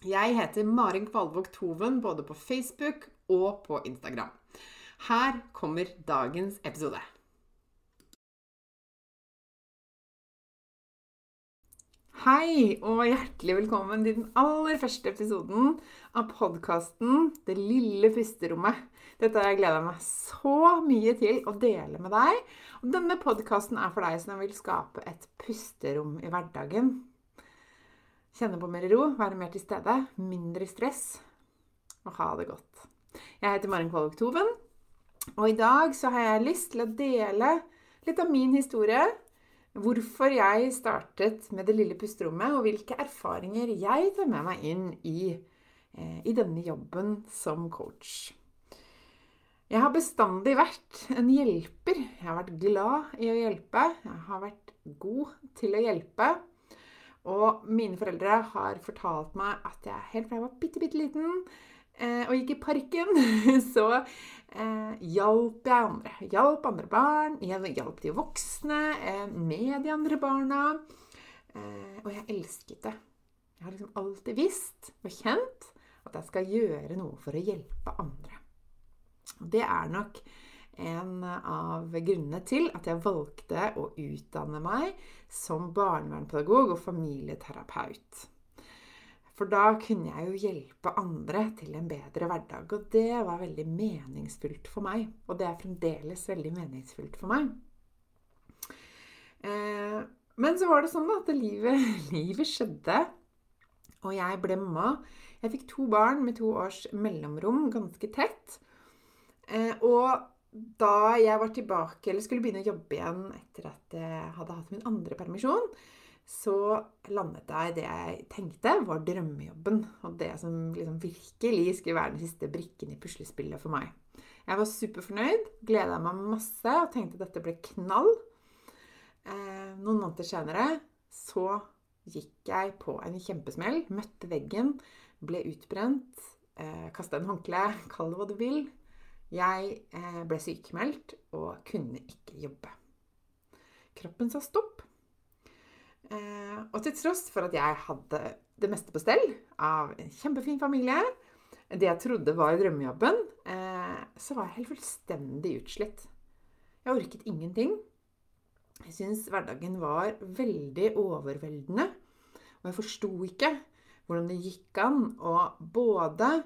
Jeg heter Marin Kvalvåg Toven både på Facebook og på Instagram. Her kommer dagens episode. Hei, og hjertelig velkommen til den aller første episoden av podkasten Det lille pusterommet. Dette har jeg gleda meg så mye til å dele med deg. Denne podkasten er for deg som vil skape et pusterom i hverdagen. Kjenne på mer ro, være mer til stede, mindre stress og ha det godt. Jeg heter Maren Kvalvik Toven, og i dag så har jeg lyst til å dele litt av min historie. Hvorfor jeg startet med Det lille pusterommet, og hvilke erfaringer jeg tar med meg inn i, eh, i denne jobben som coach. Jeg har bestandig vært en hjelper. Jeg har vært glad i å hjelpe. Jeg har vært god til å hjelpe. Og mine foreldre har fortalt meg at jeg helt fra jeg var bitte, bitte liten eh, og gikk i parken, så eh, hjalp jeg andre. Hjalp andre barn, jeg hjalp de voksne eh, med de andre barna. Eh, og jeg elsket det. Jeg har liksom alltid visst og kjent at jeg skal gjøre noe for å hjelpe andre. Og det er nok en av grunnene til at jeg valgte å utdanne meg som barnevernspedagog og familieterapeut. For da kunne jeg jo hjelpe andre til en bedre hverdag, og det var veldig meningsfullt for meg. Og det er fremdeles veldig meningsfullt for meg. Eh, men så var det sånn at livet, livet skjedde, og jeg ble mamma. Jeg fikk to barn med to års mellomrom, ganske tett. Eh, og da jeg var tilbake, eller skulle begynne å jobbe igjen etter at jeg hadde hatt min andre permisjon, så landet jeg det jeg tenkte var drømmejobben. Og det som liksom virkelig skulle være den siste brikken i puslespillet for meg. Jeg var superfornøyd, gleda meg masse og tenkte at dette ble knall. Eh, noen måneder senere så gikk jeg på en kjempesmell. Møtte veggen, ble utbrent. Eh, Kasta en håndkle, kall det hva du vil. Jeg eh, ble sykemeldt og kunne ikke jobbe. Kroppen sa stopp. Eh, og til tross for at jeg hadde det meste på stell av en kjempefin familie, det jeg trodde var drømmejobben, eh, så var jeg helt fullstendig utslitt. Jeg orket ingenting. Jeg syntes hverdagen var veldig overveldende. Og jeg forsto ikke hvordan det gikk an å både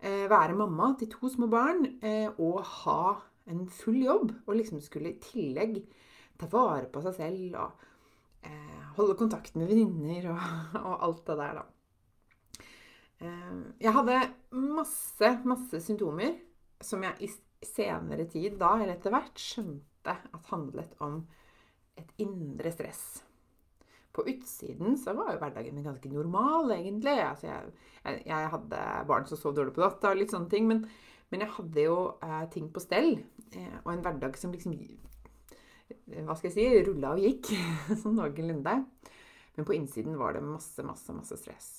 være mamma til to små barn eh, og ha en full jobb. Og liksom skulle i tillegg ta vare på seg selv og eh, holde kontakt med venninner og, og, alt det der, da. Jeg hadde masse, masse symptomer som jeg i senere tid da, eller etter hvert, skjønte at handlet om et indre stress på utsiden så var jo hverdagen min ganske normal, egentlig. Altså, jeg, jeg, hadde barn som sov dårlig på natta og litt sånne ting. Men, men jeg hadde jo eh, ting på stell. Eh, og en hverdag som liksom Hva skal jeg si rulla og gikk. sånn noenlunde. Men på innsiden var det masse, masse, masse stress.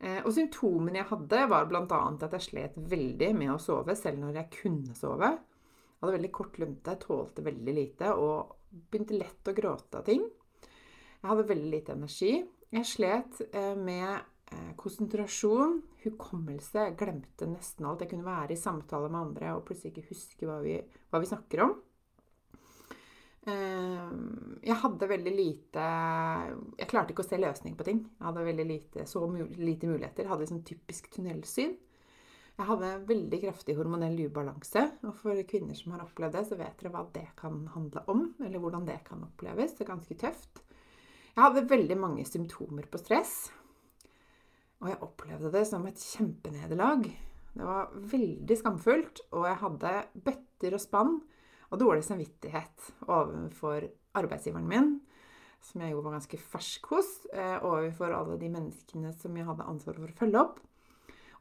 Eh, og symptomene jeg hadde, var bl.a. at jeg slet veldig med å sove, selv når jeg kunne sove. Jeg hadde veldig kort lunte, tålte veldig lite og begynte lett å gråte av ting. Jeg hadde veldig lite energi. Jeg slet eh, med eh, konsentrasjon, hukommelse. Jeg glemte nesten alt. Jeg kunne være i samtale med andre og plutselig ikke huske hva vi, hva vi snakker om. Eh, jeg hadde veldig lite Jeg klarte ikke å se løsning på ting. Jeg hadde veldig lite, så lite muligheter. Jeg hadde liksom typisk tunnelsyn. Jeg hadde veldig kraftig hormonell ubalanse. Og for kvinner som har opplevd det, så vet dere hva det kan handle om. Eller hvordan det kan oppleves. Det er ganske tøft. Jeg hadde veldig mange symptomer på stress. Og jeg opplevde det som et kjempenederlag. Det var veldig skamfullt. Og jeg hadde bøtter og spann og dårlig samvittighet overfor arbeidsgiveren min, som jeg jo var ganske fersk hos, eh, overfor alle de menneskene som jeg hadde ansvar for å følge opp.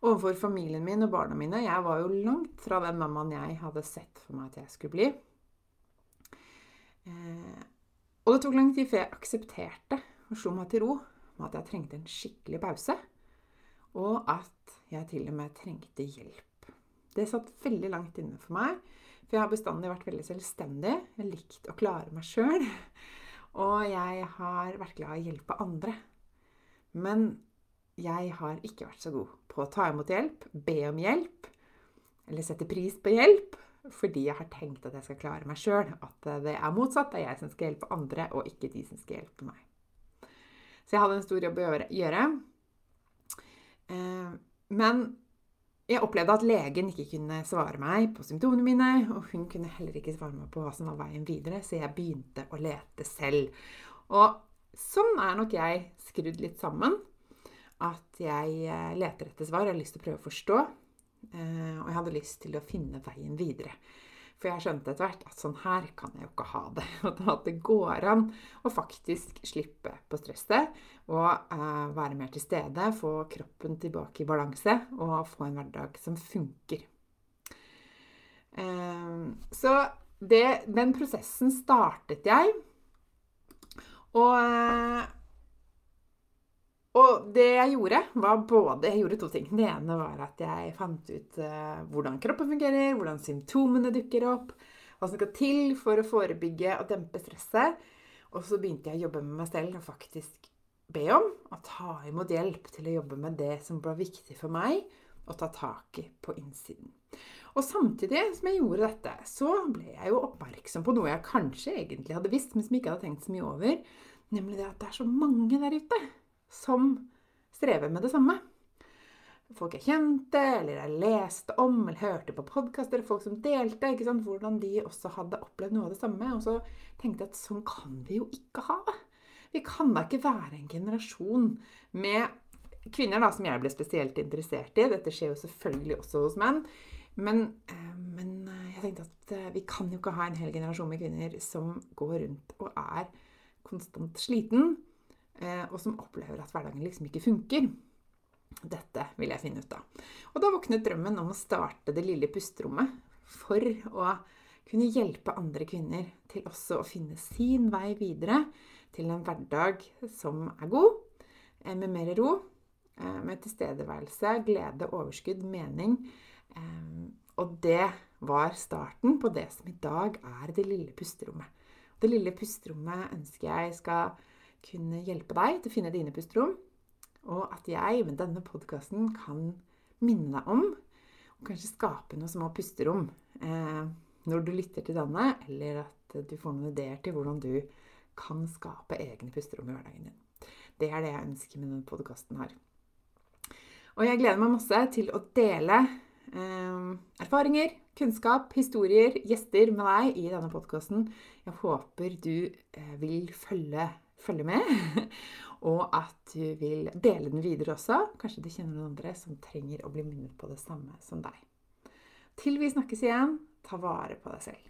Overfor familien min og barna mine. Jeg var jo langt fra den mammaen jeg hadde sett for meg at jeg skulle bli. Og det tok lang tid før jeg aksepterte og slo meg til ro med at jeg trengte en skikkelig pause. Og at jeg til og med trengte hjelp. Det satt veldig langt inne for meg. For jeg har bestandig vært veldig selvstendig. Jeg har likt å klare meg sjøl. Og jeg har vært glad i å hjelpe andre. Men jeg har ikke vært så god på å ta imot hjelp, be om hjelp eller sette pris på hjelp fordi jeg har tenkt at jeg skal klare meg sjøl. At det er motsatt. Det er jeg som skal hjelpe andre, og ikke de som skal hjelpe meg. Så jeg hadde en stor jobb å gjøre. Eh, men jeg opplevde at legen ikke kunne svare meg på symptomene mine, og hun kunne heller ikke svare meg på hva som var veien videre, så jeg begynte å lete selv. Og sånn er nok jeg skrudd litt sammen. At jeg eh, leter etter svar, jeg har lyst til å prøve å forstå. Eh, og jeg hadde lyst til å finne veien videre. For jeg skjønte etter hvert at sånn her kan jeg jo ikke ha det. At det går an å faktisk slippe på stresset og eh, være mer til stede, få kroppen tilbake i balanse og få en hverdag som funker. Eh, så det, den prosessen startet jeg. Og og det jeg gjorde, var både Jeg gjorde to ting. Det ene var at jeg fant ut uh, hvordan kroppen fungerer, hvordan symptomene dukker opp, hva som skal til for å forebygge og dempe stresset. Og så begynte jeg å jobbe med meg selv og faktisk be om å ta imot hjelp til å jobbe med det som var viktig for meg å ta tak i på innsiden. Og samtidig som jeg gjorde dette, så ble jeg jo oppmerksom på noe jeg kanskje egentlig hadde visst, men som jeg ikke hadde tenkt så mye over, nemlig det at det er så mange der ute som strever med det samme. Folk jeg kjente, eller jeg leste om, eller hørte på podkaster, folk som delte, ikke sant? hvordan de også hadde opplevd noe av det samme. Og så tenkte jeg at sånn kan vi jo ikke ha det. Vi kan da ikke være en generasjon med kvinner da, som jeg ble spesielt interessert i. Dette skjer jo selvfølgelig også hos menn. Men, eh, men eh, jeg tenkte at eh, vi kan jo ikke ha en hel generasjon med kvinner som går rundt og er konstant sliten og som opplever at hverdagen liksom ikke funker. Dette vil jeg finne ut av. Og da våknet drømmen om å starte det lille pusterommet for å kunne hjelpe andre kvinner til også å finne sin vei videre til en hverdag som er god, eh, med mer ro, eh, med tilstedeværelse, glede, overskudd, mening. Og det var starten på det som i dag er det lille pusterommet. Det lille pusterommet ønsker jeg skal kunne hjelpe deg til å finne dine pusterom. Og at jeg med denne podkasten kan minne deg om, og kanskje skape noen små pusterom eh, når du lytter til denne, eller at du får noen ideer til hvordan du kan skape egne pusterom i hverdagen din. Det er det jeg ønsker med denne podkasten her. Og jeg gleder meg masse til å dele eh, erfaringer, kunnskap, historier, gjester med deg i denne podkasten. Jeg håper du eh, vil følge følge med. Og at du vil dele den videre også. Kanskje du kjenner noen andre som trenger å bli minnet på det samme som deg. Til vi snakkes igjen, ta vare på deg selv.